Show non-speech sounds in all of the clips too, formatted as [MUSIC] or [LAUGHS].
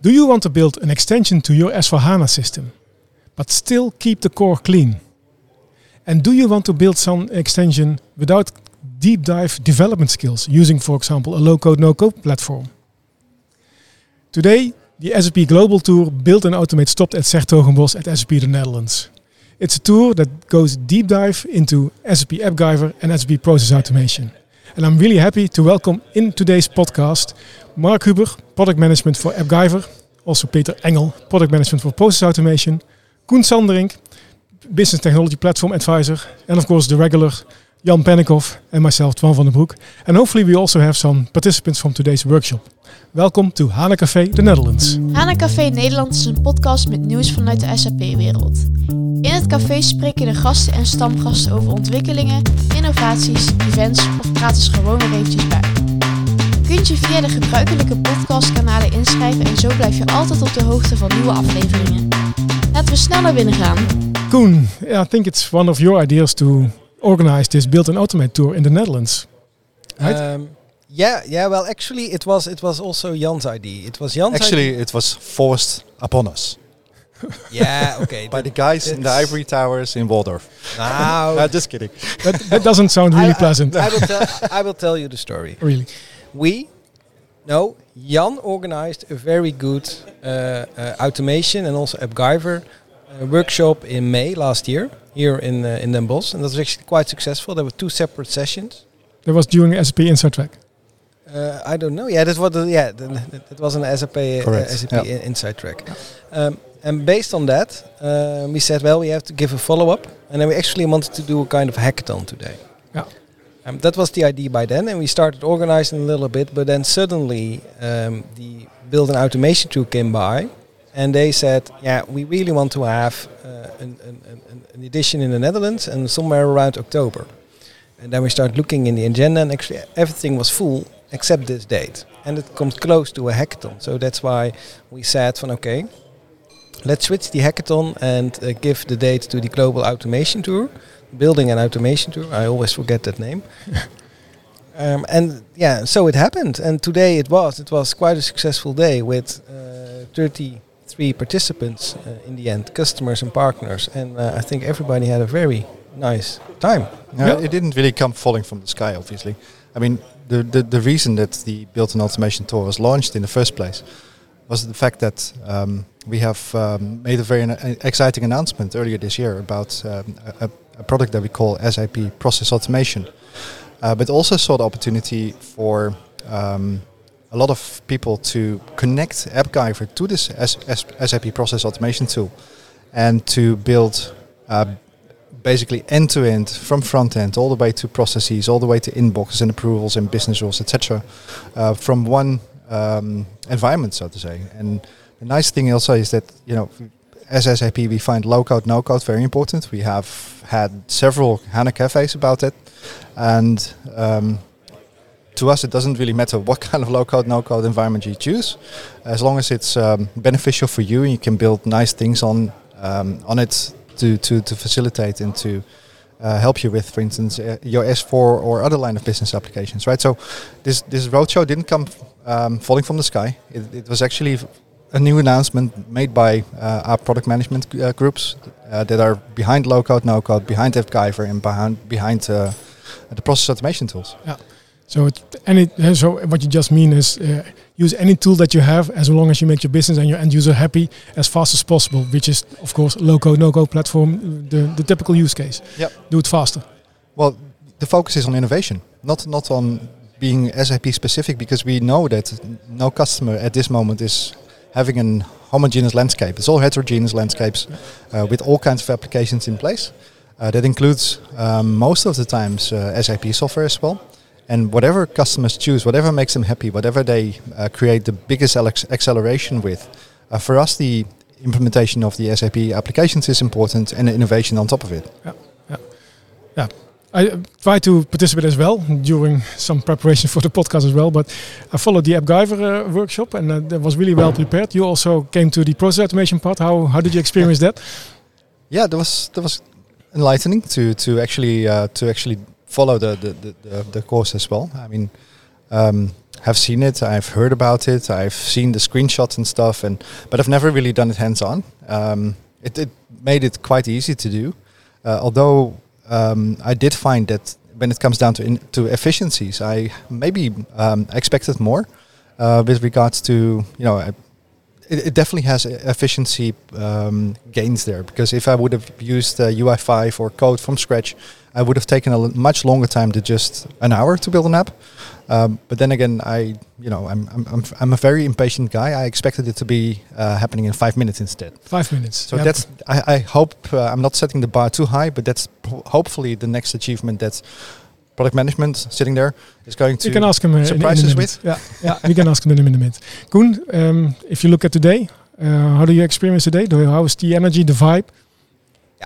Do you want to build an extension to your S4HANA system, but still keep the core clean? And do you want to build some extension without deep dive development skills using, for example, a low code, no code platform? Today, the SAP Global Tour Build and Automate stopped at 's-Hertogenbosch at SAP the Netherlands. It's a tour that goes deep dive into SAP AppGyver and SAP Process Automation. And I'm really happy to welcome in today's podcast Mark Huber, Product Management for AppGyver, also Peter Engel, Product Management for Process Automation, Koen Sanderink, Business Technology Platform Advisor, and of course the regular Jan Pennikhoff and myself, Twan van den Broek. And hopefully we also have some participants from today's workshop. Welkom to Hana Café, the Netherlands. Hana Café Nederland is een podcast met nieuws vanuit de SAP-wereld. In het café spreken de gasten en stamgasten over ontwikkelingen, innovaties, events of praten ze gewoon weer eventjes bij. Je kunt je via de gebruikelijke podcastkanalen inschrijven en zo blijf je altijd op de hoogte van nieuwe afleveringen. Laten we sneller binnen gaan. Koen, yeah, I think it's one of your ideas to organize this Build and Automate tour in the Netherlands. Right? Um, yeah, yeah. Well, actually, it was it was also Jan's idea. It was Jan's Actually, idea. it was forced upon us [LAUGHS] Yeah, okay. by the guys in the ivory towers in Waldorf. Now, Uh, [LAUGHS] just kidding. that, that doesn't sound really I- I- pleasant. I, will [LAUGHS] tell, I will tell you the story. really. We, no, Jan organized a very good uh, uh, automation and also AppGyver uh, workshop in May last year here in uh, in Den Bosch, and that was actually quite successful. There were two separate sessions. That was during SAP Inside Track. Uh, I don't know. Yeah, that was the, yeah, that, that was an SAP uh, SAP yeah. in- inside track. Um, and based on that, uh, we said, well, we have to give a follow up, and then we actually wanted to do a kind of hackathon today. Um, that was the idea by then, and we started organizing a little bit. But then suddenly, um, the build and automation tool came by, and they said, yeah, we really want to have uh, an, an, an, an edition in the Netherlands, and somewhere around October. And then we started looking in the agenda, and actually everything was full except this date. And it comes close to a hackathon. So that's why we said, okay, let's switch the hackathon and uh, give the date to the Global Automation Tour, Building and Automation Tour. I always forget that name. [LAUGHS] um, and yeah, so it happened. And today it was. It was quite a successful day with uh, 33 participants uh, in the end, customers and partners. And uh, I think everybody had a very nice time. Yeah. It didn't really come falling from the sky, obviously. I mean, the, the, the reason that the Built and Automation Tour was launched in the first place was the fact that um, we have um, made a very an- exciting announcement earlier this year about um, a, a product that we call SAP Process Automation. Uh, but also saw the opportunity for um, a lot of people to connect AppGyver to this SAP Process Automation tool and to build uh, basically end to end from front end all the way to processes, all the way to inboxes and approvals and business rules, etc. Uh, from one um, environment, so to say. And the nice thing also is that you know, as SAP, we find low code, no code very important. We have had several HANA cafes about it, and um, to us, it doesn't really matter what [LAUGHS] kind of low code, no code environment you choose, as long as it's um, beneficial for you and you can build nice things on um, on it to, to, to facilitate and to uh, help you with, for instance, uh, your S4 or other line of business applications, right? So this this roadshow didn't come um, falling from the sky. It, it was actually a new announcement made by uh, our product management uh, groups uh, that are behind low code, no code, behind AppGyver, and behind behind uh, the process automation tools. Yeah. So it, any so what you just mean is uh, use any tool that you have as long as you make your business and your end user happy as fast as possible, which is of course low code no code platform, the, the typical use case. Yep. Do it faster. Well, the focus is on innovation, not not on being SAP specific, because we know that no customer at this moment is having an homogeneous landscape. It's all heterogeneous landscapes uh, with all kinds of applications in place. Uh, that includes um, most of the times uh, SAP software as well. And whatever customers choose, whatever makes them happy, whatever they uh, create the biggest acceleration with, uh, for us the implementation of the SAP applications is important and the innovation on top of it. I try to participate as well during some preparation for the podcast as well, but I followed the AppGyver uh, workshop and uh, that was really well prepared. You also came to the process automation part. How how did you experience that? yeah, that was that was enlightening to to actually uh, to actually follow the the, the, the the course as well. I mean, um, have seen it, I've heard about it, I've seen the screenshots and stuff, and but I've never really done it hands on. Um, it, it made it quite easy to do, uh, although um, I did find that when it comes down to in, to efficiencies, I maybe um, expected more uh, with regards to you know. I, it, it definitely has efficiency um, gains there because if I would have used uh, UI5 or code from scratch, I would have taken a much longer time than just an hour to build an app. Um, but then again, I you know I'm, I'm I'm I'm a very impatient guy. I expected it to be uh, happening in five minutes instead. Five minutes. So Yep. that's I, I hope uh, I'm not setting the bar too high, but that's hopefully the next achievement that product management sitting there is going to You can ask him uh, surprise a us minute. Yeah, yeah. we can ask him in a minute. Koen, um, if you look at today, uh, how do you experience today? Do you, how is the energy, the vibe?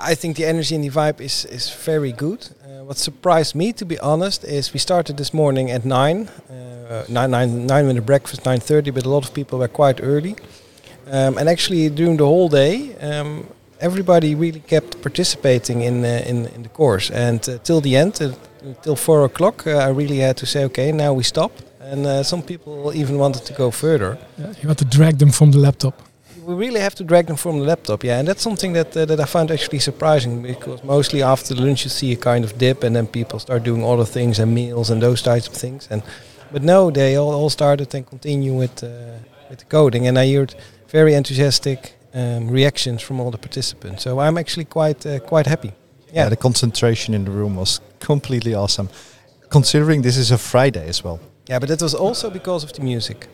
I think the energy and the vibe is, is very good. Uh, what surprised me, to be honest, is we started this morning at 9, uh, 9, 9, 9 with a breakfast, 9.30, but a lot of people were quite early. Um, and actually during the whole day, um, everybody really kept participating in, uh, in, in the course. And uh, till the end, uh, till 4 o'clock, uh, I really had to say, okay, now we stop. And uh, some people even wanted to go further. Yeah, you had to drag them from the laptop. We really have to drag them from the laptop, yeah, and that's something that uh, that I found actually surprising because mostly after lunch you see a kind of dip, and then people start doing other things and meals and those types of things. And but no, they all, all started and continue with uh, with the coding, and I heard very enthusiastic um, reactions from all the participants. So I'm actually quite uh, quite happy. yeah. Yeah, the concentration in the room was completely awesome. Considering this is a Friday as well. yeah, but that was also because of the music.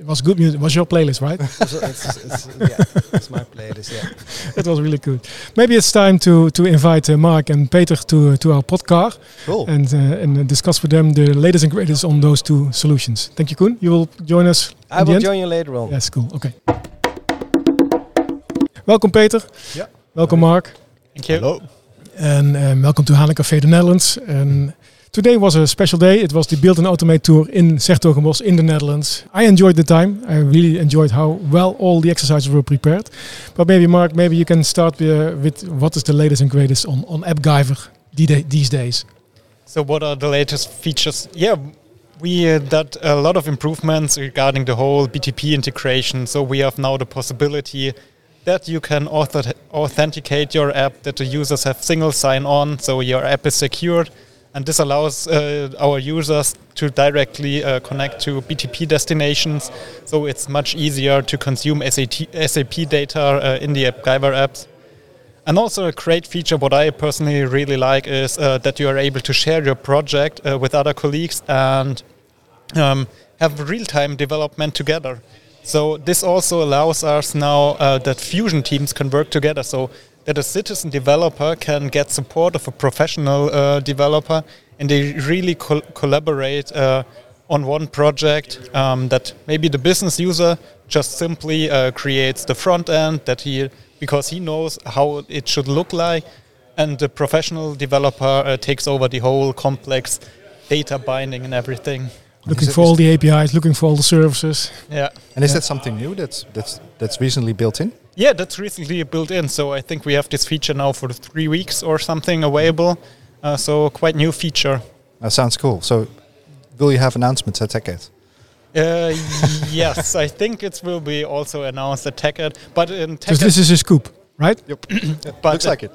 It was good music. It was your playlist, right? [LAUGHS] It's, it's, yeah, it's my playlist. Yeah. [LAUGHS] it was really good. Maybe it's time to to invite uh, Mark and Peter to uh, to our podcast Cool. and uh, and discuss with them the latest and greatest on those two solutions. Thank you, Koen. You will join us. I will end? join you later on. Yes, cool. Okay. Welkom Peter. Ja. Welkom Mark. Thank you. Hello. And um, welcome to Hana Café the Netherlands. And today was a special day. It was the Build and Automate tour in 's-Hertogenbosch in the Netherlands. I enjoyed the time. I really enjoyed how well all the exercises were prepared. But maybe Mark, maybe you can start uh, with what is the latest and greatest on, on AppGyver these days. So, what are the latest features? Yeah, we uh, did a lot of improvements regarding the whole BTP integration. So, we have now the possibility that you can author- authenticate your app, that the users have single sign on, so your app is secured. And this allows uh, our users to directly uh, connect to BTP destinations. So, it's much easier to consume SAT- SAP data uh, in the AppGyver apps. And also a great feature, what I personally really like, is uh, that you are able to share your project uh, with other colleagues and um, have real-time development together. So this also allows us now uh, that fusion teams can work together. So that a citizen developer can get support of a professional uh, developer, and they really col- collaborate uh, on one project. Um, that maybe the business user just simply uh, creates the front end that he because he knows how it should look like, and the professional developer uh, takes over the whole complex data binding and everything. Looking for all the APIs, looking for all the services. Yeah. And is Yeah. that something new that's that's that's recently built in? Yeah, that's recently built in. So I think we have this feature now for three weeks or something available. Uh, so quite new feature. That sounds cool. So, will you have announcements at TechEd? Uh, [LAUGHS] yes, I think it will be also announced at TechEd. But in Because TechEd, this is a scoop, right? [COUGHS] but Looks like it.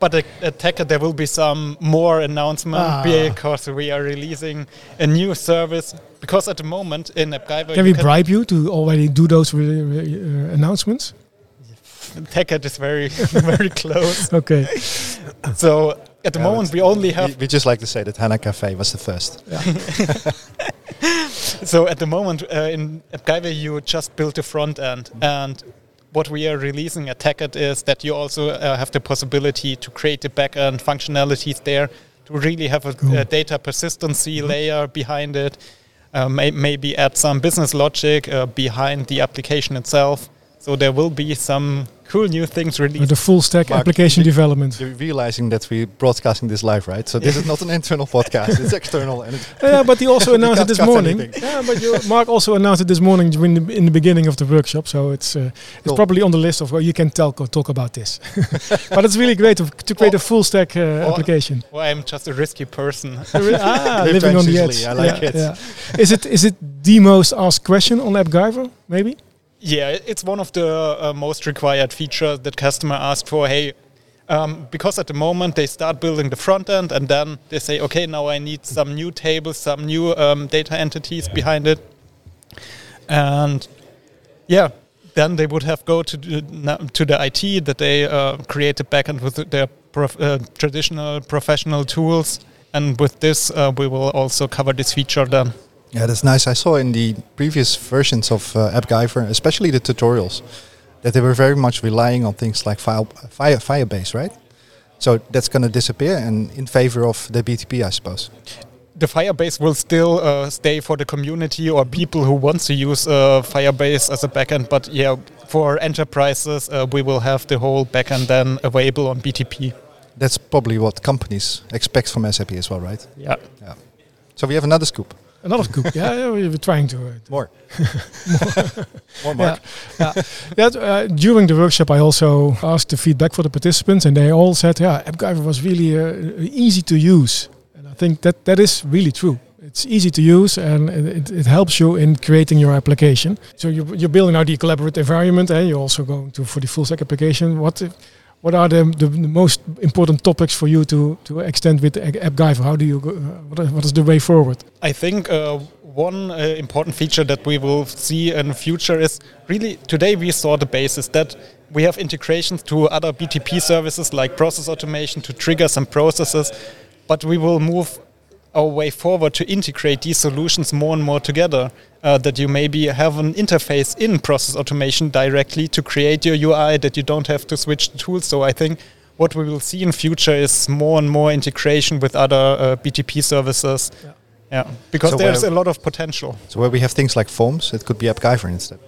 But at, at TechEd there will be some more announcement Ah. because we are releasing a new service. Because at the moment in AppGyver, Can you we bribe you to already do those uh, uh, announcements? TechEd is very [LAUGHS] very close. Okay. [LAUGHS] So at the Yeah, moment we only have we just like to say that Hana Cafe was the first. [LAUGHS] So at the moment uh, in AppGyver, you just build the front end, and what we are releasing at TechEd is that you also uh, have the possibility to create the backend functionalities there to really have a, Cool. a data persistency layer behind it. Uh, may, maybe add some business logic uh, behind the application itself. So there will be some cool new things released. The full stack Mark, application development. You're realizing that we're broadcasting this live, right? So this is not an internal podcast; it's external, and it's [LAUGHS] Yeah, but he also [LAUGHS] announced it this morning. anything. Yeah, but you, Mark also announced it this morning in the, in the beginning of the workshop. So it's uh, it's Cool. probably on the list of well, you can talk talk about this. [LAUGHS] but it's really great to, to create a full stack uh, application. Well, I'm just a risky person. ah, living on the edge. I like Yeah, it. yeah. Is it is it the most asked question on AppGyver? Maybe. Yeah, it's one of the uh, most required features that customer ask for. Hey, um, because at the moment they start building the front end and then they say, okay, now I need some new tables, some new um, data entities behind it, and yeah, then they would have go to the, to the IT that they uh, create a backend with their prof- uh, traditional professional tools, and with this uh, we will also cover this feature then. Yeah, that's nice. I saw in the previous versions of uh, AppGyver, especially the tutorials, that they were very much relying on things like file, fire, Firebase, right? So that's going to disappear and in favor of the BTP, I suppose. the Firebase will still uh, stay for the community or people who want to use uh, Firebase as a backend. But yeah, for enterprises, uh, we will have the whole backend then available on BTP. That's probably what companies expect from SAP as well, right? Yeah. So we have another scoop. Another scoop. yeah, yeah, we were trying to. Uh, More. More, Mark. Yeah, yeah. That, uh, during the workshop, I also asked the feedback for the participants, and they all said, "Yeah, AppGyver was really uh, easy to use." And I think that that is really true. It's easy to use, and it, it helps you in creating your application. So you're, you're building out the collaborative environment, and you're also going to for the full stack application. What if- what are the, the, the most important topics for you to, to extend with AppGyver? How do you go, uh, what, is- what is the way forward? I think uh, one uh, important feature that we will see in the future is really today we saw the basis that we have integrations to other BTP services like process automation to trigger some processes, but we will move our way forward to integrate these solutions more and more together. Uh, that you maybe have an interface in process automation directly to create your UI, that you don't have to switch the tools. So I think what we will see in future is more and more integration with other uh, BTP services. Yeah. Yeah, because So there's a lot of potential. So where we have things like forms, it could be AppGyver instead.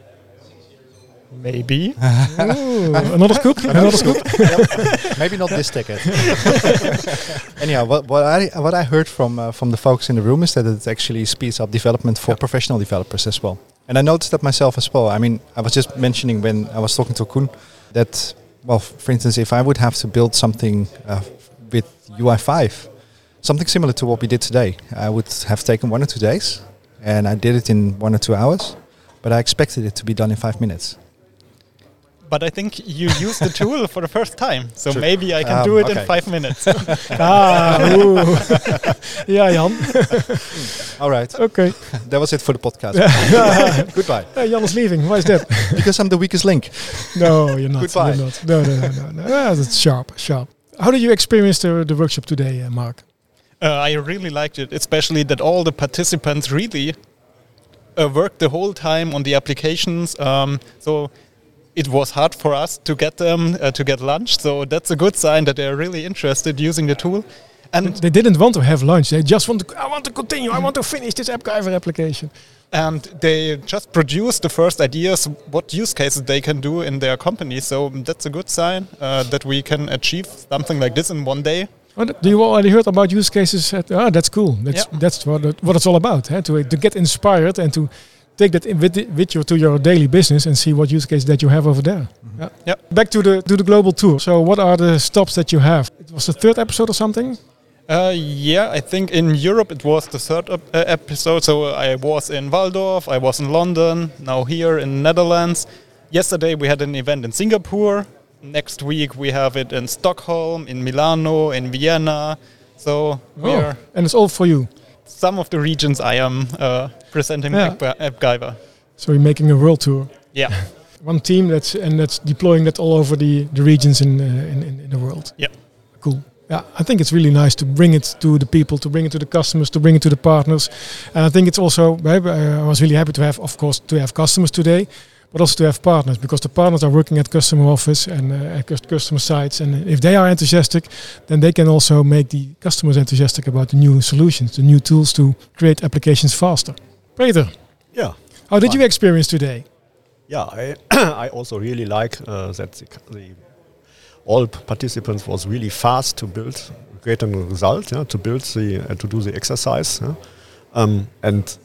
Maybe. [LAUGHS] Ooh, another scoop? another scoop? [LAUGHS] Maybe not this ticket. [LAUGHS] Anyhow, what, what I what I heard from uh, from the folks in the room is that it actually speeds up development for professional developers as well. And I noticed that myself as well. I mean, I was just mentioning when I was talking to Koen that, well, for instance, if I would have to build something uh, with UI5, something similar to what we did today, I would have taken one or two days, and I did it in one or two hours. But I expected it to be done in five minutes. But I think you use the tool for the first time, so True. maybe I can Um, do it in five minutes. [LAUGHS] [LAUGHS] Ah, ja, [LAUGHS] Jan. All right, Okay. that was it for the podcast. Goodbye. Hey, Jan is leaving. Why is that? Because I'm the weakest link. no, you're not. Goodbye. You're not. No, no, no, no. no. Ah, that's sharp, sharp. How did you experience the, the workshop today, uh, Mark? Uh, I really liked it, especially that all the participants really uh, worked the whole time on the applications. Um, so it was hard for us to get them uh, to get lunch. So that's a good sign that they're really interested using the tool. And They didn't want to have lunch. They just want to. I want to continue. I want to finish this AppGyver application. and they just produced the first ideas what use cases they can do in their company. So that's a good sign uh, that we can achieve something like this in one day. Do you already heard about use cases? At, ah, that's cool. That's Yeah. that's what what it's all about. Huh? To to get inspired and to take that with, with you to your daily business and see what use case that you have over there. Yeah. Yeah. Back to the to the global tour. So what are the stops that you have? It was the third episode or something. Uh, yeah, I think in Europe it was the third ep- uh, episode. So I was in Walldorf, I was in London, now here in Netherlands. Yesterday we had an event in Singapore. Next week we have it in Stockholm, in Milano, in Vienna. So we Oh, are and it's all for you. some of the regions I am uh, presenting Yeah. App- AppGyver. So you're making a world tour. Yeah, [LAUGHS] One team that's and that's deploying that all over the, the regions in, uh, in, in the world. Yeah. Cool. Yeah, I think it's really nice to bring it to the people, to bring it to the customers, to bring it to the partners, and I think it's also. I was really happy to have, of course, to have customers today, but also to have partners because the partners are working at customer office and uh, at customer sites, and if they are enthusiastic, then they can also make the customers enthusiastic about the new solutions, the new tools to create applications faster. Peter, Yeah, how did you experience today? yeah. I [CLEARS THROAT] I also really like uh, that the, the all participants was really fast to build, a result, yeah, to build the uh, to do the exercise, yeah. um, and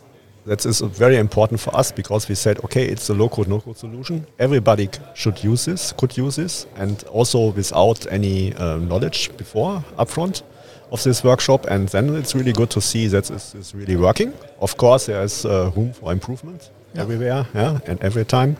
that is very important for us because we said, okay, it's a low-code, no-code solution. Everybody should use this, could use this, and also without any uh, knowledge before upfront of this workshop. And then it's really good to see that this is really working. Of course, there is uh, room for improvement Yeah. everywhere, yeah, and every time.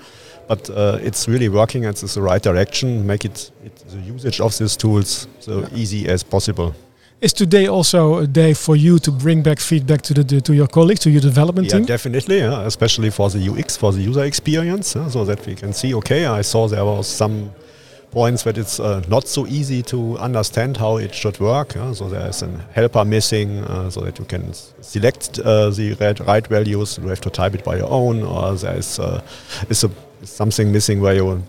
But uh, it's really working. and It's the right direction. Make it, it the usage of these tools so easy as possible. Is today also a day for you to bring back feedback to the, to your colleagues, to your development Yeah, team? definitely, yeah, especially for the UX, for the user experience, yeah, so that we can see, okay, I saw there was some points that it's uh, not so easy to understand how it should work. yeah, so there is a helper missing, uh, so that you can s- select uh, the right, right values. You have to type it by your own, or there is, uh, is, a, something missing where you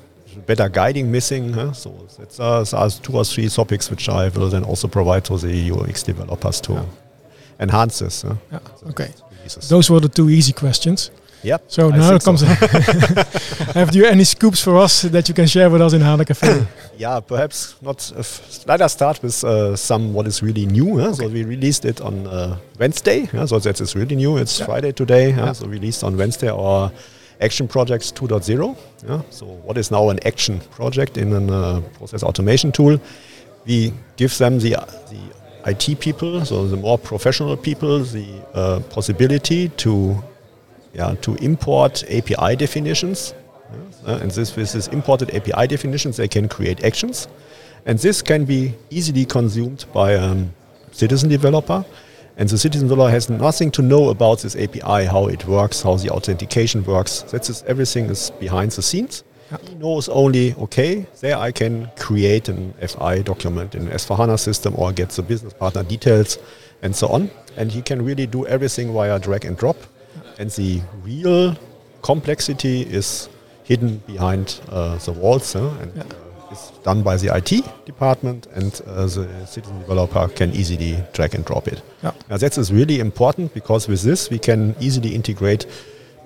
better guiding missing. huh? So that's uh, are two or three topics which I will then also provide to the UX developers to enhance this. huh? Yeah, okay. Those were the two easy questions. Yep. So I now it comes. so. Have you any scoops for us that you can share with us in HANA Cafe? Yeah, perhaps not. F- let us start with uh, some what is really new. huh? So we released it on uh, Wednesday. yeah, So that is really new. It's Friday today. yeah, So we released on Wednesday our Action Projects 2.0. yeah. So what is now an action project in a uh, process automation tool? We give them the the IT people, so the more professional people, the uh, possibility to yeah, to import API definitions. Uh, and this, with this imported API definitions, they can create actions. And this can be easily consumed by a um, citizen developer. And the citizen developer has nothing to know about this API, how it works, how the authentication works. That's just, everything is behind the scenes. He knows only, okay, there I can create an FI document in S4HANA system or get the business partner details and so on. And he can really do everything via drag and drop. And the real complexity is hidden behind uh, the walls huh? and uh, is done by the IT department and uh, the citizen developer can easily drag and drop it. Yeah. Now that is really important because with this we can easily integrate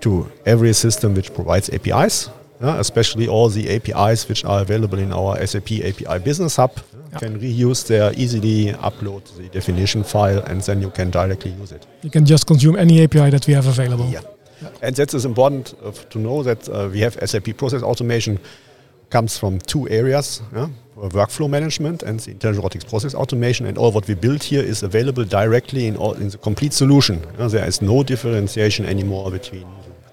to every system which provides APIs, yeah, especially all the APIs which are available in our SAP API Business Hub. Yeah. Can reuse there, easily upload the definition file, and then you can directly use it. You can just consume any API that we have available. Yeah. And that is important uh, to know that uh, we have SAP process automation comes from two areas, yeah? workflow management and the intelligent robotics process automation. And all what we build here is available directly in, all, in the complete solution. Yeah, there is no differentiation anymore between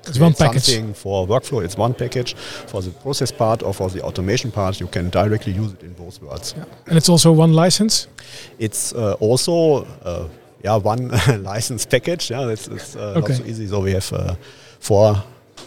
It's one package. something for workflow. It's one package. For the process part or for the automation part, you can directly use it in both worlds. Yeah. And it's also one license. It's uh, also uh, yeah one [LAUGHS] license package. Yeah, it's, it's uh, Okay. not so easy. So we have uh, four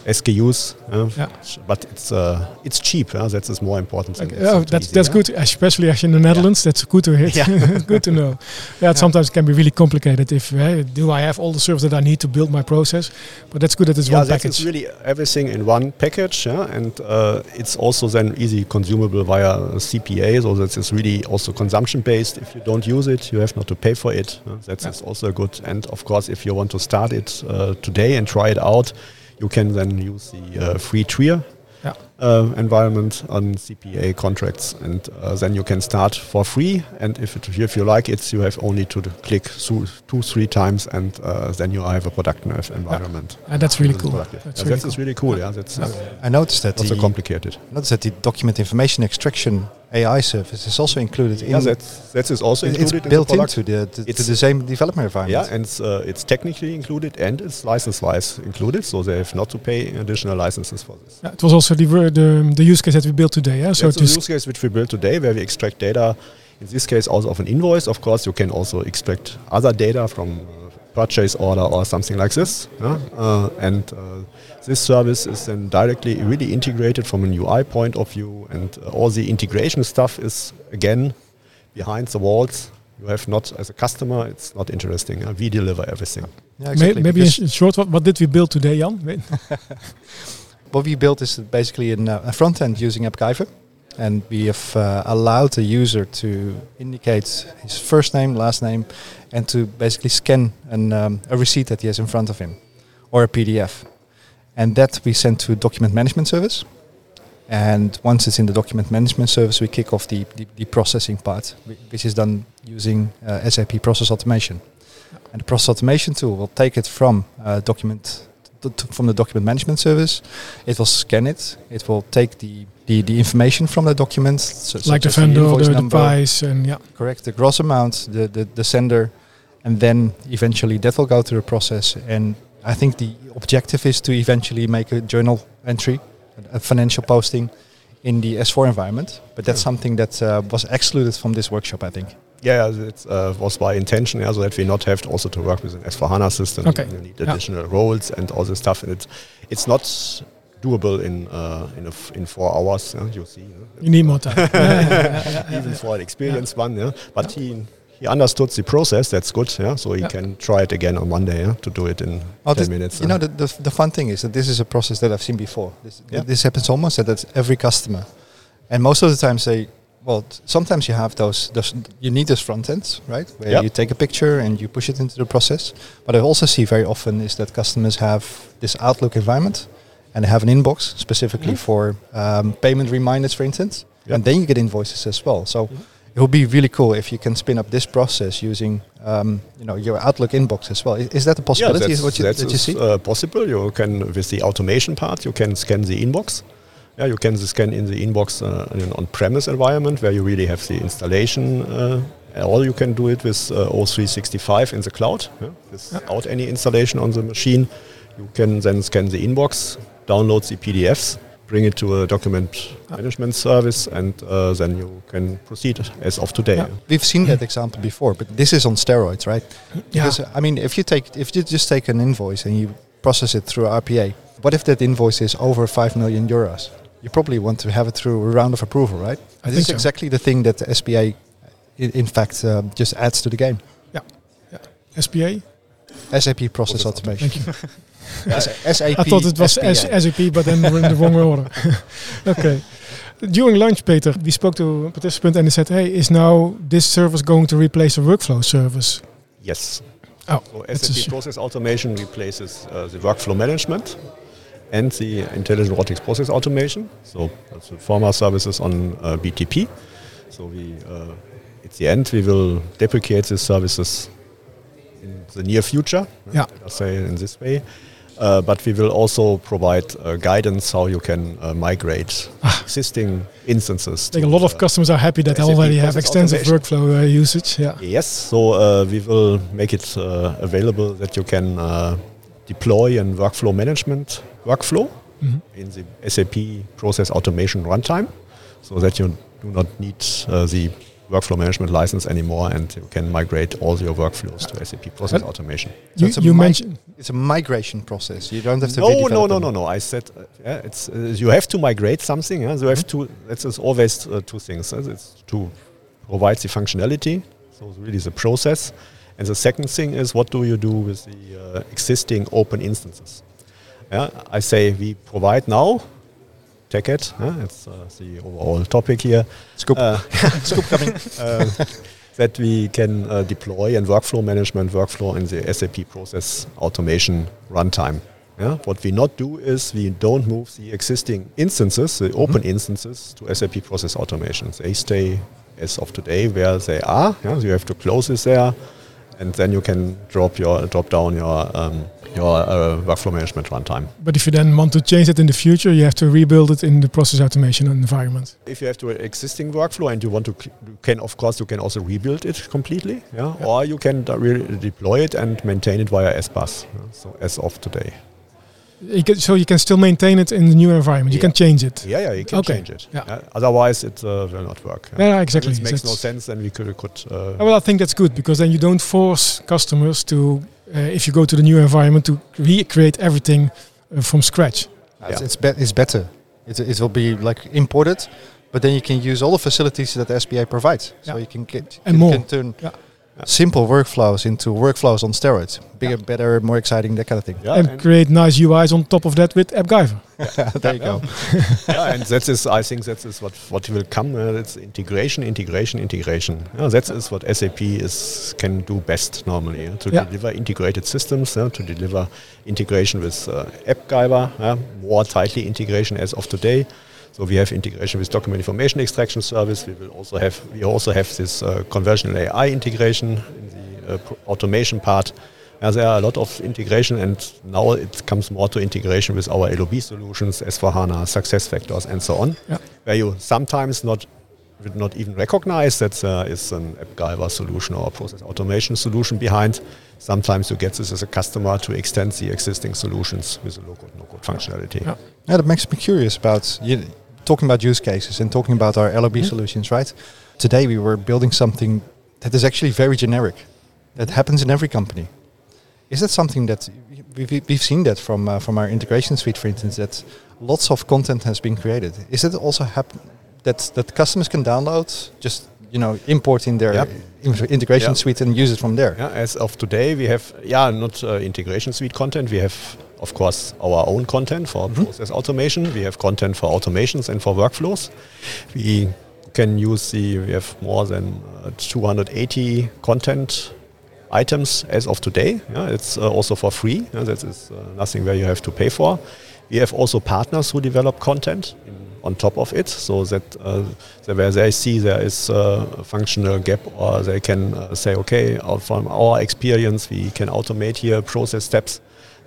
SKUs, yeah, Yeah. but it's uh, it's cheap. Yeah, that is more important. Okay. it's Yeah, that's easy, that's yeah. good, especially as in the Netherlands. That's good to hear. Yeah. [LAUGHS] good to know. [LAUGHS] Yeah, it sometimes can be really complicated. If do I have all the services that I need to build my process? But that's good that it's Yeah, one that package. is really everything in one package, yeah, and uh, it's also then easy consumable via CPA, so that is really also consumption based. If you don't use it, you have not to pay for it. Uh, that is Yeah. also good. And of course, if you want to start it uh, today and try it out, you can then use the uh, free tier Yeah. Uh, environment on CPA contracts, and uh, then you can start for free. And if it, if you like it, you have only to click through two three times, and uh, then you have a productive environment. And that's really cool. Productive. That's Yeah, really that is cool. really cool. Yeah, that's uh, I noticed that not so the, complicated. noticed that the document information extraction AI service is also included in. Yeah, that's that is also included it's in built the into the to, to It's- the same development environment. Yeah, and it's, uh, it's technically included and it's license-wise included, so they have not to pay additional licenses for this. Yeah, it was also the, ver- the the use case that we built today. Yeah, so That's the use case which we built today, where we extract data. In this case, also of an invoice. Of course, you can also extract other data from uh, purchase order or something like this. yeah? Uh, and uh, this service is then directly really integrated from an UI point of view, and uh, all the integration stuff is again behind the walls. You have not, as a customer, it's not interesting. uh, we deliver everything. Yeah, exactly, maybe in, in short, what, what did we build today, Jan? [LAUGHS] What we built is basically an, uh, a front end using AppGyver, and we have uh, allowed the user to indicate his first name, last name, and to basically scan an, um, a receipt that he has in front of him, or a PDF, and that we send to document management service, And once it's in the document management service, we kick off the, the, the processing part, which is done using uh, SAP Process Automation. And the process automation tool will take it from uh, document from the document management service. It will scan it. It will take the, the, the information from the document, so, like the vendor, the, the number, price, and yeah. correct the gross amount, the, the, the sender, and then eventually that will go through the process. And I think the objective is to eventually make a journal entry, a, a financial posting in the S4 environment. But that's something that uh, was excluded from this workshop, I think. Yeah, it uh, was by intention, yeah, so that we not have to also to work with an S4HANA system. Okay. You need Yeah. additional roles and all this stuff, and it's it's not doable in uh, in, a f- in four hours. Yeah, you see, yeah. You need more time. [LAUGHS] Yeah, yeah, yeah, yeah, yeah. even for an experienced one. Yeah, but he he understood the process. That's good. Yeah, so he Yeah. can try it again on Monday. Yeah, to do it in Oh, ten this- minutes. You know, the, the, the fun thing is that this is a process that I've seen before. This, Yeah. this happens almost at at every customer. And most of the times they, well, sometimes you have those, those you need those front ends, right? Where Yeah. you take a picture and you push it into the process. But I also see very often is that customers have this Outlook environment and they have an inbox specifically for um, payment reminders, for instance. Yeah. And then you get invoices as well. So it would be really cool if you can spin up this process using, um, you know, your Outlook inbox as well. Is, is that a possibility? Yeah, that's, what you, that that you see? uh, possible. You can with the automation part, you can scan the inbox. Yeah, you can scan in the inbox uh, in an on-premise environment where you really have the installation. Uh, or you can do it with uh, O365 in the cloud yeah, without any installation on the machine. You can then scan the inbox, download the PDFs, bring it to a document management service, and uh, then you can proceed as of today. Yeah. We've seen that example before, but this is on steroids, right? Yeah. Because uh, I mean, if you take, if you just take an invoice and you process it through RPA, what if that invoice is over five million euros? You probably want to have it through a round of approval, right? I this think is so. exactly the thing that the SPA, i- in fact, um, just adds to the game. Yeah. SPA. SAP Process Process Automation. Thank you. [LAUGHS] S- SAP. [LAUGHS] I thought it was SPA. SAP, but then we're in the wrong order. [LAUGHS] okay. During lunch, Peter, we spoke to a participant and they said, "Hey, is now this service going to replace the workflow service?" Yes. Oh, So that's SAP Process Automation replaces uh, the workflow management and the intelligent robotics process automation. So that's the former services on uh, BTP. So we, uh, at the end, we will deprecate these services in the near future. Yeah. Us say in this way. Uh, but we will also provide uh, guidance how you can uh, migrate existing instances. I think a lot of customers are happy that they already have extensive automation. workflow uh, usage. Yeah. Yes, so uh, we will make it uh, available that you can uh, deploy a workflow management workflow Mhm. in the SAP Process Automation runtime, so that you do not need uh, the workflow management license anymore, and you can migrate all your workflows to SAP Process Uh, Automation. So You, it's a you mi- mentioned It's a migration process. You don't have to. No, no, no, no, no. I said uh, yeah, it's uh, you have to migrate something. Yeah? So you have to. That's is always uh, two things. uh, It's to provide the functionality, so really the process, and the second thing is what do you do with the uh, existing open instances? Yeah, I say we provide now. Take it. Yeah? It's uh, the overall topic here. Scoop. Uh, [LAUGHS] Scoop coming. uh, [LAUGHS] that we can uh, deploy and workflow management workflow in the SAP process automation runtime. Yeah? What we not do is we don't move the existing instances, the open instances, to SAP process automation. They stay as of today where they are. Yeah? So you have to close this there, and then you can drop your drop down your um, your uh, workflow management runtime. But if you then want to change it in the future, you have to rebuild it in the process automation environment. If you have to existing workflow and you want to, you can of course you can also rebuild it completely, yeah, or you can d- re- deploy it and maintain it via SBus. yeah, So as of today, You can, so you can still maintain it in the new environment. You Yeah. can change it. yeah, yeah, you can Okay, change it. yeah. yeah, Otherwise, it uh, will not work. yeah. Yeah, exactly. It makes no sense. Then we could could. Uh, Well, I think that's good because then you don't force customers to, uh, if you go to the new environment, to recreate everything uh, from scratch. It's, Yeah. it's, be- it's better. It, it will be like imported, but then you can use all the facilities that the SPA provides. So you can get And you more. can turn Yeah. Simple workflows into workflows on steroids. Bigger, better, more exciting, that kind of thing. yeah, and, and, create nice UIs on top of that with AppGyver. [LAUGHS] there you go. yeah, and that is, I think, that is what what will come. Uh, it's integration, integration, integration. Yeah, that is what SAP is can do best normally yeah, to Yeah. deliver integrated systems, yeah, to deliver integration with uh, AppGyver, yeah, more tightly integration as of today. So we have integration with document information extraction service. We will also have we also have this uh, conversational AI integration in the uh, automation part. Uh, there are a lot of integration, and now it comes more to integration with our LOB solutions, S4HANA, SuccessFactors, and so on, Yeah. where you sometimes not not even recognize that there is an AppGyver solution or a process automation solution behind. Sometimes you get this as a customer to extend the existing solutions with a low-code, no-code functionality. Yeah. Yeah, that makes me curious about you, talking about use cases and talking about our LOB solutions, right? Today we were building something that is actually very generic, that happens in every company. Is that something that we've, we've seen that from uh, from our integration suite, for instance, that lots of content has been created? Is it also happen that that customers can download, just you know, import in their Yep. integration Yeah. suite and use it from there? Yeah, as of today, we have yeah not uh, integration suite content. We have of course our own content for process automation. We have content for automations and for workflows. We can use the we have more than uh, 280 content items as of today. Yeah, it's uh, also for free. Yeah, that is uh, nothing where you have to pay for. We have also partners who develop content in, on top of it, so that uh, where they see there is uh, a functional gap, or they can uh, say, okay, from our experience, we can automate here process steps.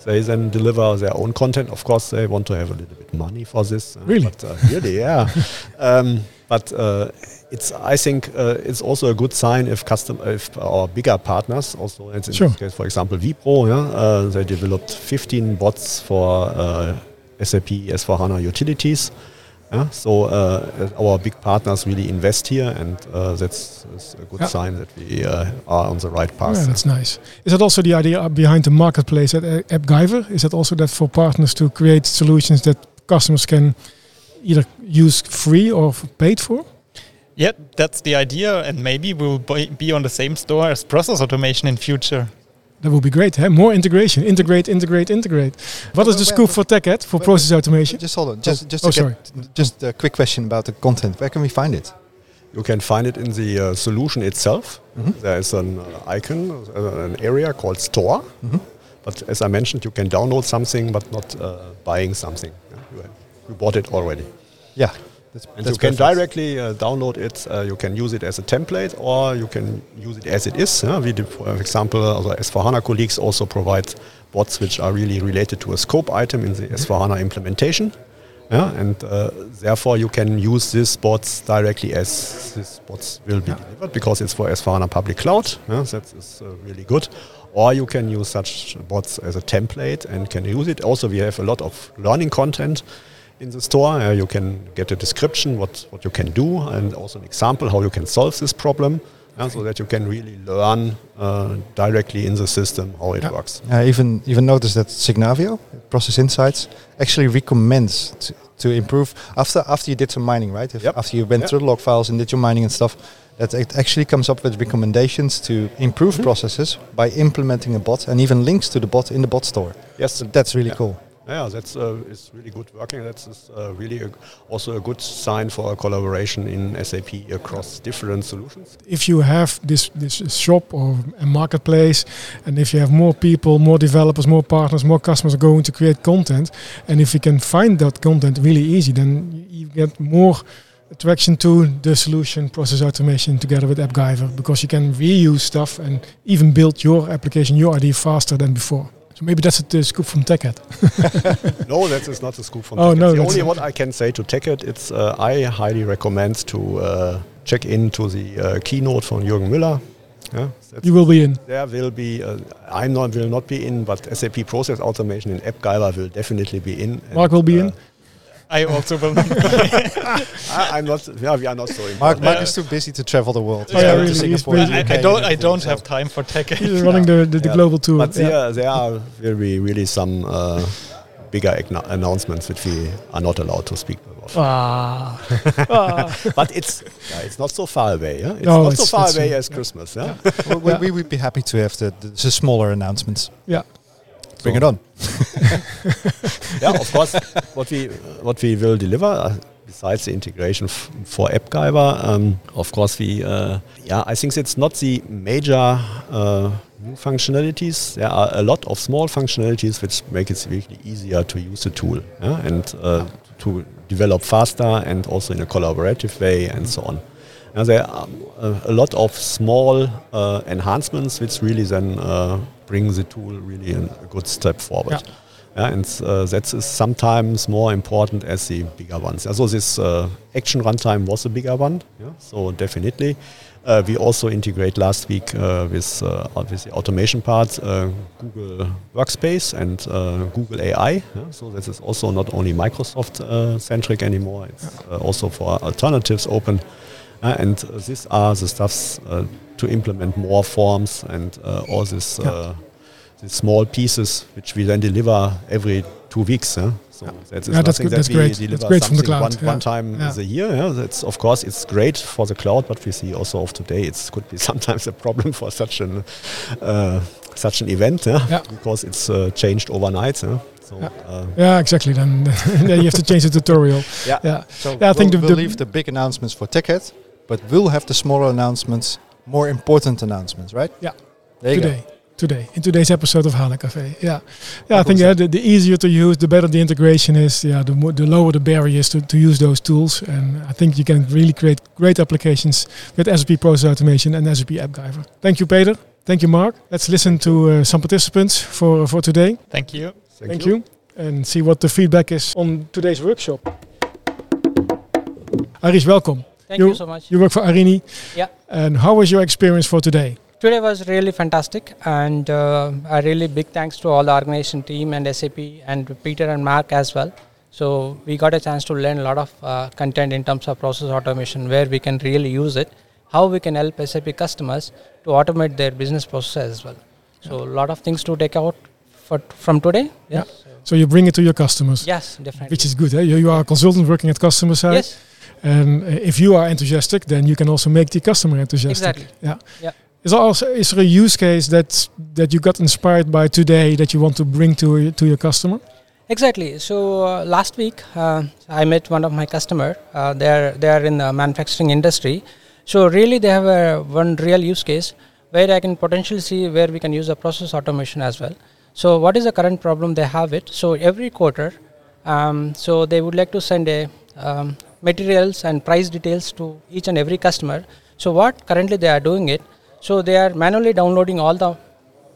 They then deliver their own content. Of course, they want to have a little bit money for this. uh, Really? But, uh, really, yeah. [LAUGHS] um, but uh, it's I think uh, it's also a good sign if custom if our bigger partners also in this case, for example, Wipro, yeah, uh, they developed 15 bots for uh, SAP S4HANA utilities. Yeah, so uh, our big partners really invest here, and uh, that's, that's a good Yeah. sign that we uh, are on the right path. Yeah, that's nice. Is that also the idea behind the marketplace at AppGyver? Is that also that for partners to create solutions that customers can either use free or paid for? Yeah, that's the idea, and maybe we'll be on the same store as process automation in future. That would be great. Huh? More integration. Integrate, integrate, integrate. What is the Where- scoop for TechEd for process automation? Just hold on. Just just oh, to get, just a quick question about the content. Where can we find it? You can find it in the uh, solution itself. Mhm. There is an uh, icon, uh, an area called Store. Mhm. But as I mentioned, you can download something, but not uh, buying something. Yeah, You, you bought it already. Yeah, that's, And that's you can perfect. directly uh, download it. Uh, you can use it as a template, or you can use it as it is. yeah. We, did, for example, uh, S4HANA colleagues also provide bots which are really related to a scope item in the S4HANA implementation. Yeah, and uh, therefore you can use these bots directly as these bots will be delivered because it's for S4HANA public cloud. Yeah, that is uh, really good. Or you can use such bots as a template and can use it. Also, we have a lot of learning content in the store. Uh, you can get a description what, what you can do and also an example how you can solve this problem. so that you can really learn uh, directly in the system how it Yeah. works. I even even noticed that Signavio, Process Insights, actually recommends to, to improve after after you did some mining, right? Yep. After you went Yep. through the log files and did your mining and stuff, that it actually comes up with recommendations to improve processes by implementing a bot and even links to the bot in the bot store. Yes, So that's really Yeah. cool. Yeah, that's uh, is really good working. That's uh, really a, also a good sign for a collaboration in SAP across different solutions. If you have this this shop or a marketplace, and if you have more people, more developers, more partners, more customers going to create content, and if you can find that content really easy, then you get more attraction to the solution process automation together with AppGyver because you can reuse stuff and even build your application, your idea faster than before. So maybe that's the scoop from TechEd. [LAUGHS] no, that is not the scoop from Oh, TechEd. no, The only what I can say to TechEd, it's uh, I highly recommend to uh, check into the uh, keynote from Jürgen Müller. Yeah, You will be in. there will be. Uh, I'm not will not be in, but SAP Process Automation in AppGyver will definitely be in. Mark will be in. I also will. [LAUGHS] I, am not. Yeah, we are not so. Mark, important. Mark is too busy to travel the world. Yeah, He's to really, Singapore. I, UK, I don't. I don't so- have time for tech. He's running the, the, the Yeah. global tour. But Yeah. there, there are will be really some uh, bigger announcements which we are not allowed to speak about. Ah. Ah. [LAUGHS] but it's yeah, it's not so far away. Yeah? It's No, not so far away as Christmas. Yeah. Well, we, we would be happy to have the, the, the smaller announcements. Yeah. Bring it on. [LAUGHS] yeah, of course. what we what we will deliver. Uh, besides the integration f- for AppGyver, um, of course, we, uh, yeah, I think it's not the major uh, new functionalities. There are a lot of small functionalities which make it really easier to use the tool yeah, and uh, to develop faster and also in a collaborative way and so on. There are a lot of small uh, enhancements which really then uh, bring the tool really in a good step forward. Yeah. Yeah, and uh, that is sometimes more important as the bigger ones. So this uh, action runtime was a bigger one. Yeah, so definitely. Uh, we also integrate last week uh, with, uh, with the automation part uh, Google Workspace and Google AI. Yeah? So this is also not only Microsoft centric anymore. It's also for alternatives open. And these are the stuffs to implement more forms and all this. Yeah small pieces which we then deliver every two weeks. Huh? So yeah. that is yeah, that's good. That that's we great. deliver that's great from the cloud. one, yeah. one time yeah. a year. Yeah? That's of course it's great for the cloud, but we see also of today it could be [LAUGHS] sometimes a problem for such an uh, such an event yeah? Yeah. because it's uh, changed overnight. Huh? So Yeah. uh, Yeah, exactly. Then, [LAUGHS] then you have to change the tutorial. yeah. Yeah. So Yeah, I think we'll, the- we'll the- leave the big announcements for TechEd, but we'll have the smaller announcements, more important announcements, right? Yeah. There you today. Today, in today's episode of HANA Cafe. Yeah. Yeah, I think yeah, the, the easier to use, the better the integration is. Yeah, the, more, the lower the barriers to, to use those tools. And I think you can really create great applications with SAP Process Automation and SAP AppGyver. Thank you, Peter. Thank you, Mark. Let's listen to uh, some participants for, for today. Thank you. Thank, you. And see what the feedback is on today's workshop. Arish, welcome. Thank You- you so much. You work for Arini. Yeah. And how was your experience for today? Today was really fantastic, and uh, a really big thanks to all the organization team and SAP and Peter and Mark as well. So we got a chance to learn a lot of uh, content in terms of process automation, where we can really use it, how we can help SAP customers to automate their business process as well. So a lot of things to take out for from today. Yeah. So you bring it to your customers, Yes, definitely. which is good. Eh? You, you are a consultant working at customer side. yes, And uh, if you are enthusiastic, then you can also make the customer enthusiastic. exactly. Yeah. Yeah. Is there also is there a use case that that you got inspired by today that you want to bring to to your customer? Exactly. So uh, last week uh, I met one of my customer. Uh, they are they are in the manufacturing industry. So really they have a one real use case where I can potentially see where we can use the process automation as well. So what is the current problem they have it? So every quarter, um, so they would like to send a um, materials and price details to each and every customer. So what currently they are doing it? So they are manually downloading all the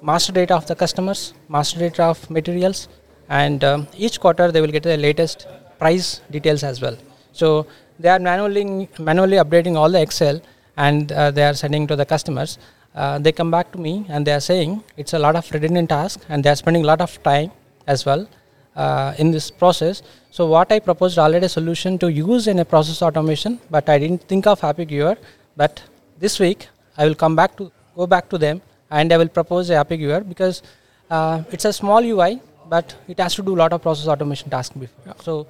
master data of the customers, master data of materials, and um, each quarter they will get the latest price details as well. So they are manually manually updating all the Excel and uh, they are sending to the customers. Uh, they come back to me and they are saying it's a lot of redundant task and they are spending a lot of time as well uh, in this process. So what I proposed already a solution to use in a process automation, but I didn't think of AppGyver. But this week I will come back to go back to them and I will propose a AppGyver because uh, it's a small UI, but it has to do a lot of process automation tasks before. So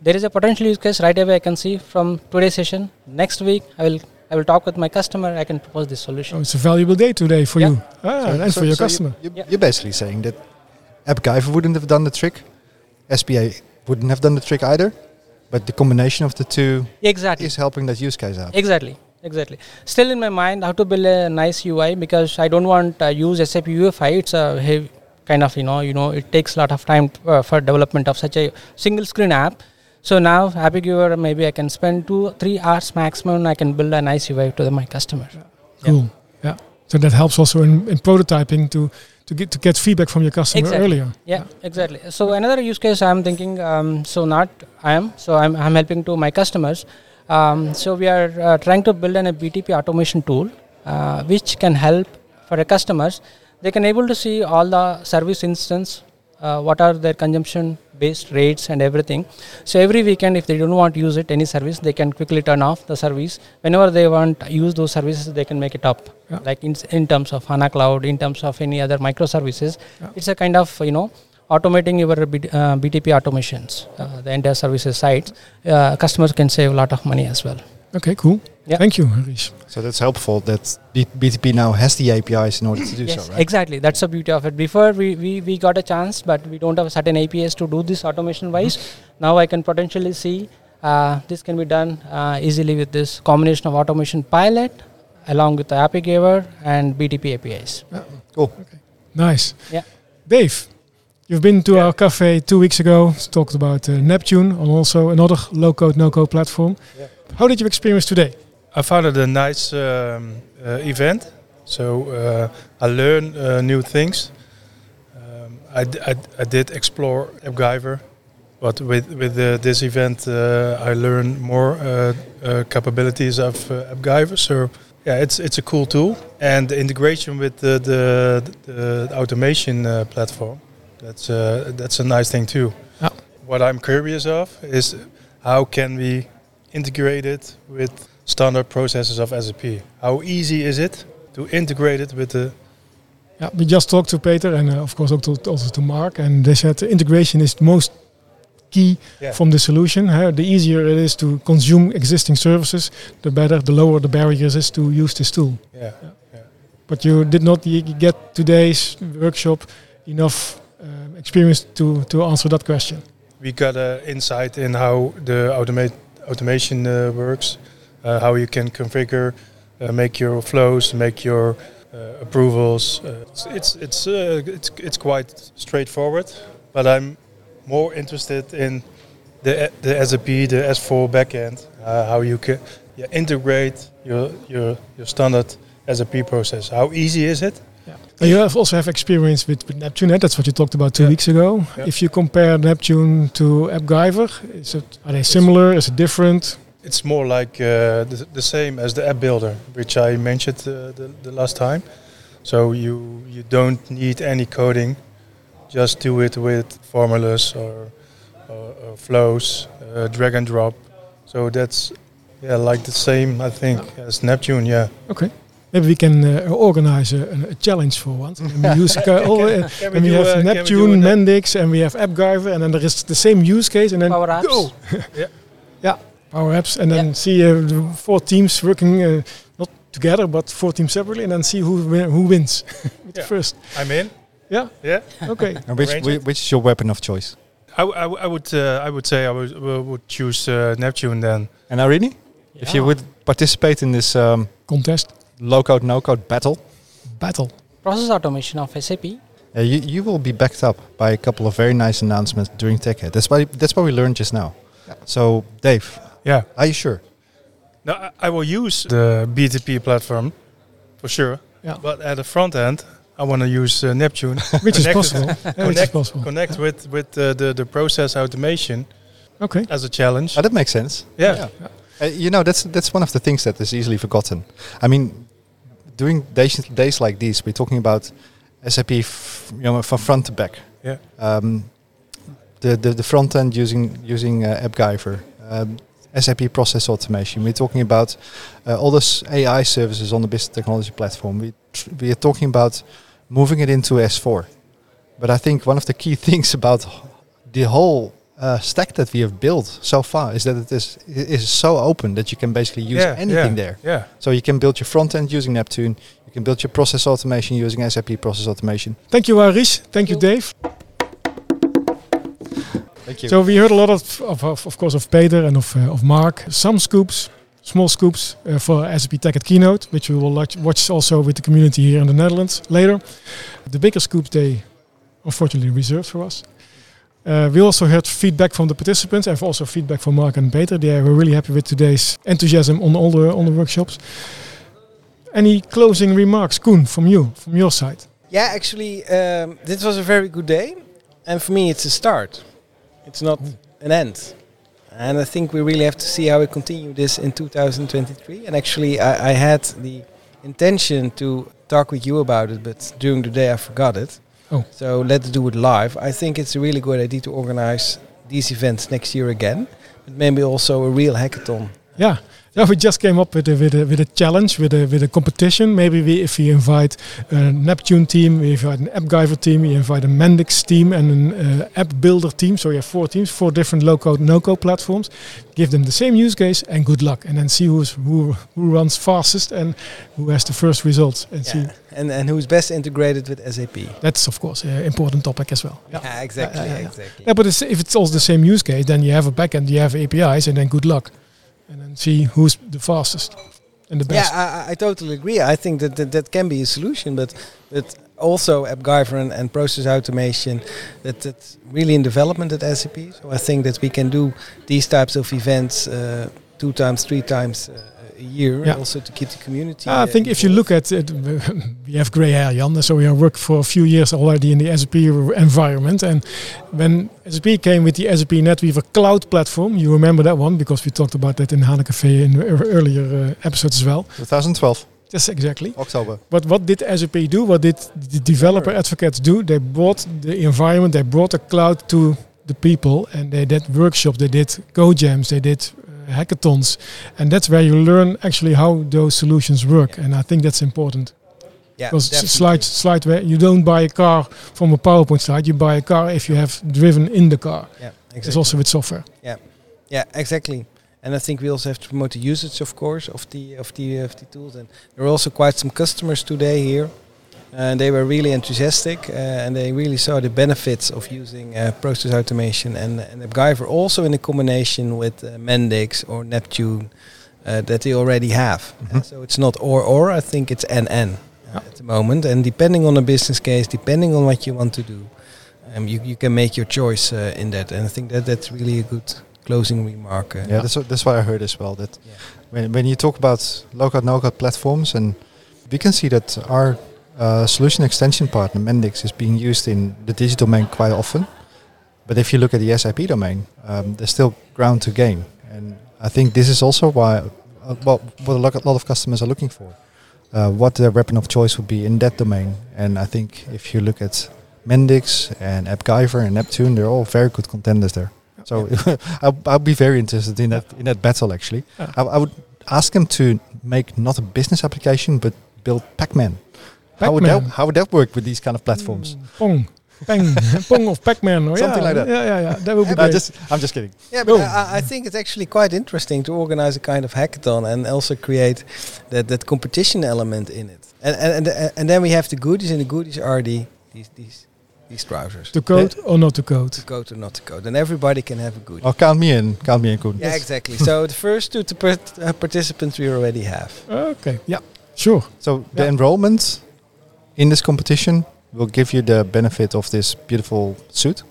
there is a potential use case right away I can see from today's session. Next week I will I will talk with my customer. I can propose this solution. Oh, it's a valuable day today for Yeah. you ah, and for your so customer. You, Yeah. are basically saying that AppGyver wouldn't have done the trick, SPA wouldn't have done the trick either, but the combination of the two Exactly. is helping that use case out. Exactly, exactly. Still in my mind how to build a nice UI because I don't want uh, use SAP UI5. It's a heavy kind of you know you know it takes a lot of time uh, for development of such a single screen app. So now AppGyver maybe I can spend two three hours maximum. I can build a nice UI to the, my customer. Cool. Yeah. So that helps also in, in prototyping to to get to get feedback from your customer Exactly. earlier. Yeah, exactly. So another use case I'm thinking. Um, so not I am. So I'm I'm helping to my customers. Um, so we are uh, trying to build an, a BTP automation tool, uh, which can help for the customers. They can able to see all the service instance, uh, what are their consumption based rates and everything. So every weekend, if they don't want to use it any service, they can quickly turn off the service. Whenever they want to use those services, they can make it up. Yeah. Like in, in terms of HANA Cloud, in terms of any other microservices, Yeah. it's a kind of you know automating your B- uh, BTP automations, uh, the entire services sites. Uh, customers can save a lot of money as well. Okay, cool. Yeah. Thank you, Harish. So that's helpful that B- BTP now has the APIs in order to do yes, so, right? exactly. That's the beauty of it. Before we, we, we got a chance, but we don't have certain APIs to do this automation wise. Mm-hmm. Now I can potentially see Uh, this can be done uh, easily with this combination of automation pilot along with the AppGyver and BTP APIs. Cool. Okay. Nice. Yeah. Dave, you've been to our cafe two weeks ago. Talked about uh, Neptune on also another low-code, no-code platform. Yeah. How did you experience today? I found it a nice um, uh, event. So uh, I learned uh, new things. Um, I, I did explore AppGyver, but with with uh, this event uh, I learned more uh, uh, capabilities of AppGyver. So yeah, it's it's a cool tool, and the integration with the the, the automation uh, platform. That's uh, that's a nice thing too. Yeah. What I'm curious of is how can we integrate it with standard processes of SAP? How easy is it to integrate it with the Yeah, we just talked to Peter and uh, of course also to, also to Mark, and they said the integration is the most key Yeah. from the solution. huh? The easier it is to consume existing services, the better, the lower the barriers is to use this tool. yeah But you did not get today's workshop enough um, experience to, to answer that question. we got an insight in how the automate automation uh, works, uh, how you can configure, uh, make your flows, make your approvals. It's it's it's, it's quite straightforward, but I'm more interested in the the SAP, the S4 backend, how you can yeah, integrate your your your standard SAP process. How easy is it? And you have also have experience with, with Neptune. eh? That's what you talked about two Yeah. weeks ago. Yeah. If you compare Neptune to AppGyver, is it, are they similar? Is it different? It's more like uh, the, the same as the app builder, which I mentioned uh, the, the last time. So you you don't need any coding, just do it with formulas or, or, or flows, uh, drag and drop. So that's yeah like the same I think as Neptune. Yeah. Okay. Maybe we can uh, organize a, a challenge for once. [LAUGHS] And we use uh, all, uh, Can and we have uh, can we Neptune, Mendix, and we have AppGyver, and then there is the same use case, and then Power apps. go. [LAUGHS] Yeah. yeah, Power Apps, and then Yeah. see uh, the four teams working uh, not together but four teams separately, and then see who win, who wins [LAUGHS] Yeah. first. I'm in. Yeah. Yeah. Okay. And which, Arrange which is your weapon of choice? I, w- I, w- I would uh, I would say I would would would choose uh, Neptune then. And Arini, if you would participate in this um, Contest low-code, no-code battle, battle. Process automation of SAP. uh, you, you will be backed up by a couple of very nice announcements during TechEd. That's why that's what we learned just now. So, Dave, Yeah. are you sure? No, I, I will use the BTP platform for sure. Yeah. But at the front end, I want to use uh, Neptune. [LAUGHS] Which is possible. Yeah, [LAUGHS] which is connect, possible. connect with with uh, the the process automation Okay. as a challenge. Oh, that makes sense. yeah. Uh, you know, that's that's one of the things that is easily forgotten. I mean, doing days, days like these, we're talking about SAP, f- you know, from front to back. Yeah. Um, the, the the front end using using uh, AppGyver, um, SAP process automation. We're talking about uh, all those AI services on the business technology platform. We tr- we are talking about moving it into S4. But I think one of the key [LAUGHS] things about the whole uh, stack that we have built so far is that it is it is so open that you can basically use Yeah, anything yeah, there. Yeah. So you can build your front end using Neptune. You can build your process automation using SAP process automation. Thank you, Arish. Thank you, Dave. Thank you. So we heard a lot of, of, of, of course, of Peter and of, uh, of Mark. Some scoops, small scoops uh, for SAP TechEd Keynote, which we will watch, watch also with the community here in the Netherlands later. The bigger scoops they unfortunately reserved for us. Uh, we also heard feedback from the participants and also feedback from Mark and Peter. They were really happy with today's enthusiasm on all the on the workshops. Any closing remarks, Koen, from you, from your side? Yeah, actually, um, this was a very good day, and for me, it's a start. It's not an end, and I think we really have to see how we continue this in 2023. And actually, I, I had the intention to talk with you about it, but during the day I forgot it. Oh. So let's do it live. I think it's a really good idea to organize these events next year again, but maybe also a real hackathon. Yeah, Yeah, we just came up with a with a with a challenge, with a with a competition. Maybe we, if we invite a Neptune team, we invite an AppGyver team, we invite a Mendix team, and an uh, app builder team. So you have four teams, four different low-code, no-code platforms. Give them the same use case, and good luck. And then see who's who who runs fastest and who has the first results. And see And and who's best integrated with SAP? that's of course an important topic as well. Yeah. Yeah, exactly, Yeah, yeah, yeah. exactly. Yeah, but it's, if it's also the same use case, then you have a backend, you have APIs, and then good luck, and see who's the fastest and the best. Yeah, I, I- totally agree. I think that, that that can be a solution, but but also AppGyver and, and process automation that that's really in development at SAP. So I think that we can do these types of events uh, two times, three times uh, a year, Yeah. also to keep the community. I uh, think if you look at it, [LAUGHS] we have gray hair, Jan. So we have worked for a few years already in the SAP environment. And when SAP came with the SAP NetWeaver cloud platform, you remember that one because we talked about that in Hana Cafe in ear- earlier uh, episodes as well. 2012, Yes, exactly. October. But what did SAP do? What did the developer advocates do? They brought the environment, they brought the cloud to the people, and they did workshops, they did CodeJams, they did uh, hackathons, and that's where you learn actually how those solutions work. And I think that's important. yeah, Because definitely. slide, slide where you don't buy a car from a PowerPoint slide, you buy a car if you have driven in the car. Yeah, It's exactly. also with software. Yeah, yeah, exactly. And I think we also have to promote the usage, of course, of the of the of the tools. And there are also quite some customers today here, and they were really enthusiastic, uh, and they really saw the benefits of using uh, process automation and and AppGyver also in a combination with uh, Mendix or Neptune uh, that they already have. Uh, Mhm. so it's not or or. I think it's and and uh, at the moment. And depending on the business case, depending on what you want to do, um, you you can make your choice uh, in that. And I think that that's really a good closing remark. Uh, Yeah, that's what, that's what I heard as well. That Yeah. when, when you talk about low-code, no-code platforms, and we can see that our uh, solution extension partner Mendix is being used in the digital domain quite often. But if you look at the SAP domain, um, there's still ground to gain, and I think this is also why uh, what what a lot of customers are looking for. Uh, what their weapon of choice would be in that domain, and I think if you look at Mendix and AppGyver and Neptune, they're all very good contenders there. So [LAUGHS] I'll, I'll be very interested in that in that battle. Actually, Yeah. I, I would ask them to make not a business application, but build Pac-Man. How would that how would that work with these kind of platforms? Mm, Pong. Peng. Pong of Pac-Man. or Something yeah, like that. Yeah, yeah, yeah. That would be great. just I'm just kidding. Yeah, but Go. I, I think it's actually quite interesting to organize a kind of hackathon and also create that, that competition element in it. And, and and and then we have the goodies, and the goodies are the these these these trousers. to code or not to code. To code or not to code, and everybody can have a goodie. Oh, count me in. Count me in, Koen. Yeah, exactly. so the first two to part- uh, participants we already have. Okay. Yeah. Sure. So the Yeah. enrollment in this competition will give you the benefit of this beautiful suit,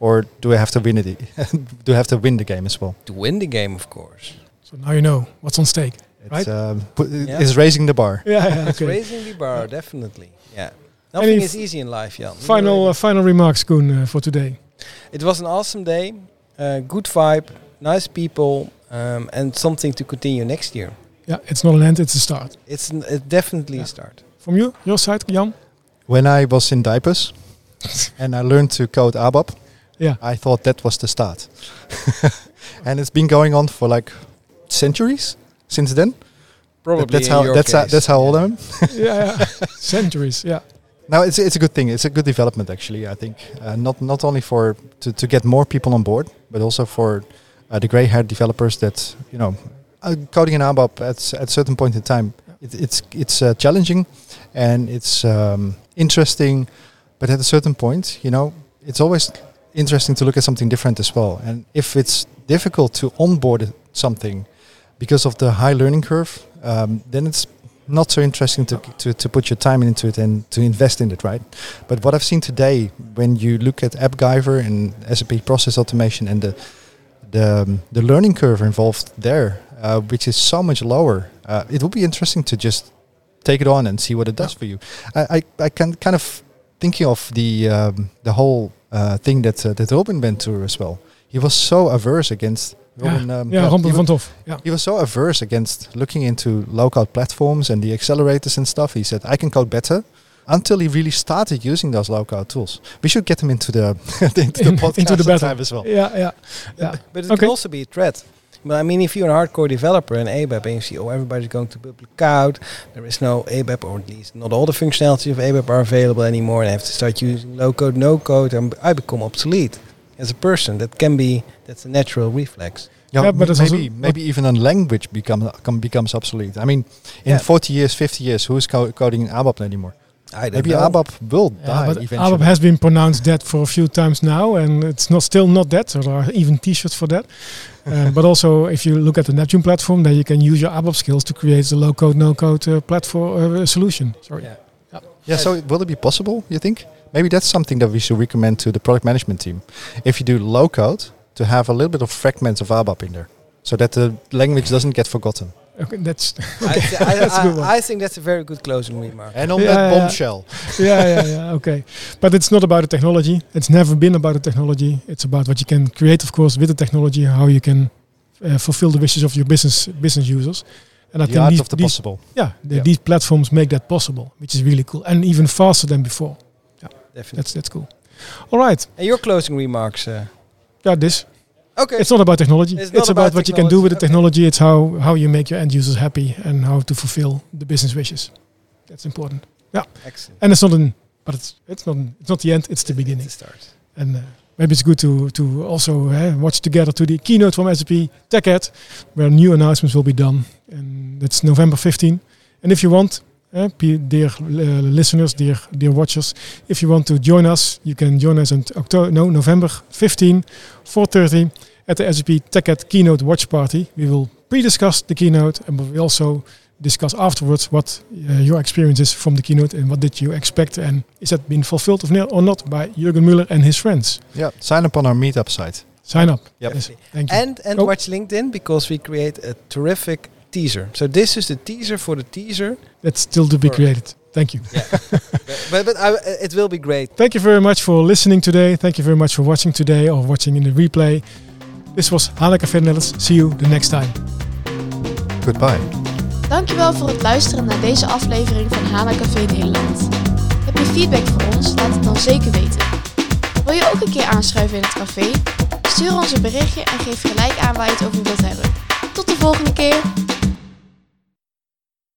or do I have to win it? [LAUGHS] do I have to win the game as well? To win the game, of course. So now you know what's on stake. It's, Right. um, Yeah. it's raising the bar. Yeah. yeah It's raising the bar, definitely. Yeah. Nothing Any is easy in life, Jan. Final uh, final remarks, Koen, uh, for today. It was an awesome day, uh, good vibe, nice people, um, and something to continue next year. Yeah, it's not an end, it's a start. It's, n- it's definitely Yeah. a start. From you, your side, Jan? When I was in diapers [LAUGHS] and I learned to code ABAP, Yeah. I thought that was the start. [LAUGHS] and it's been going on for like centuries since then. Probably that's in how your that's how, that's how old. I am. [LAUGHS] yeah, yeah. Centuries, yeah. No, it's it's a good thing. It's a good development actually. I think uh, not not only for to, to get more people on board, but also for uh, the gray-haired developers that you know uh, coding in ABAP at s- at certain point in time. It, it's it's uh, challenging and it's um, interesting, but at a certain point, you know, it's always interesting to look at something different as well. And if it's difficult to onboard something because of the high learning curve, um, then it's not so interesting to, to, to put your time into it and to invest in it, right? But what I've seen today, when you look at AppGyver and SAP Process Automation and the the, um, the learning curve involved there, uh, which is so much lower, uh, it will be interesting to just take it on and see what it does for you. I, I, I can kind of thinking of the um, the whole uh, thing that uh, that Robin went through as well. He was so averse against Robin. yeah, um, yeah, he van Toff. Yeah. he was so averse against looking into low-code platforms and the accelerators and stuff. He said, "I can code better." Until he really started using those low-code tools, we should get him into the [LAUGHS] into the In- [LAUGHS] podcast into the battle. sometime as well. Yeah, yeah. yeah. But it Okay. can also be a threat. But I mean, if you're a hardcore developer in ABAP and you see, oh, everybody's going to public cloud, there is no ABAP, or at least not all the functionalities of ABAP are available anymore, and I have to start using low code, no code, and I become obsolete as a person. That can be, that's a natural reflex. Yeah, Yeah, but but maybe maybe even a language become, come, becomes obsolete. I mean, in Yeah. 40 years, 50 years, who's co- coding in ABAP anymore? I Maybe know. ABAP will Yeah, die but eventually. ABAP has been pronounced dead for a few times now, and it's not still not dead. So there are even T-shirts for that. Uh, [LAUGHS] but also, if you look at the Neptune platform, then you can use your ABAP skills to create the low-code, no-code uh, platform uh, solution. Sorry. Yeah. Yeah, so will it be possible, you think? Maybe that's something that we should recommend to the product management team. If you do low code, to have a little bit of fragments of ABAP in there. So that the language doesn't get forgotten. Okay, that's [LAUGHS] I, th- I, That's a good I- one. I think that's a very good closing remark. And on Yeah, that yeah. bombshell. [LAUGHS] yeah, yeah, yeah. Okay, but it's not about the technology. It's never been about the technology. It's about what you can create, of course, with the technology. How you can uh, fulfill the wishes of your business business users. And I the think these, of the these- possible. yeah, the, Yeah. these platforms make that possible, which is really cool, and even faster than before. Yeah, definitely. That's that's cool. All right, And your closing remarks. Uh, got this. Okay. It's not about technology. It's It's, about, about what you can do with the technology, technology. It's how how you make your end users happy and how to fulfill the business wishes. That's important. Yeah. Excellent. And it's not an, but it's it's not it's not the end. It's the beginning. It's a start. And uh, maybe it's good to to also uh, watch together to the keynote from SAP TechEd, where new announcements will be done, and that's November 15. And if you want, uh, pe- dear uh, listeners, dear dear watchers, if you want to join us, you can join us on October, no, November 15, 4:30 at the SAP TechEd keynote watch party. We will pre-discuss the keynote, and we will also discuss afterwards what uh, your experience is from the keynote and what did you expect and is that been fulfilled or not by Jürgen Müller and his friends. Yeah, sign up on our meetup site. Sign up. Yep. Yes. Thank you. And and Oh. watch LinkedIn because we create a terrific teaser. So this is the teaser for the teaser. That's still to be created. Thank you. [LAUGHS] but but I, it will be great. Thank you very much for listening today. Thank you very much for watching today or watching in the replay. This was HANA Café Netherlands. See you the next time. Goodbye. Dankjewel voor het luisteren naar deze aflevering van HANA Café Nederland. Heb je feedback voor ons? Laat het dan zeker weten. Wil je ook een keer aanschuiven in het café? Stuur ons een berichtje en geef gelijk aan waar je het over wilt hebben. Tot de volgende keer!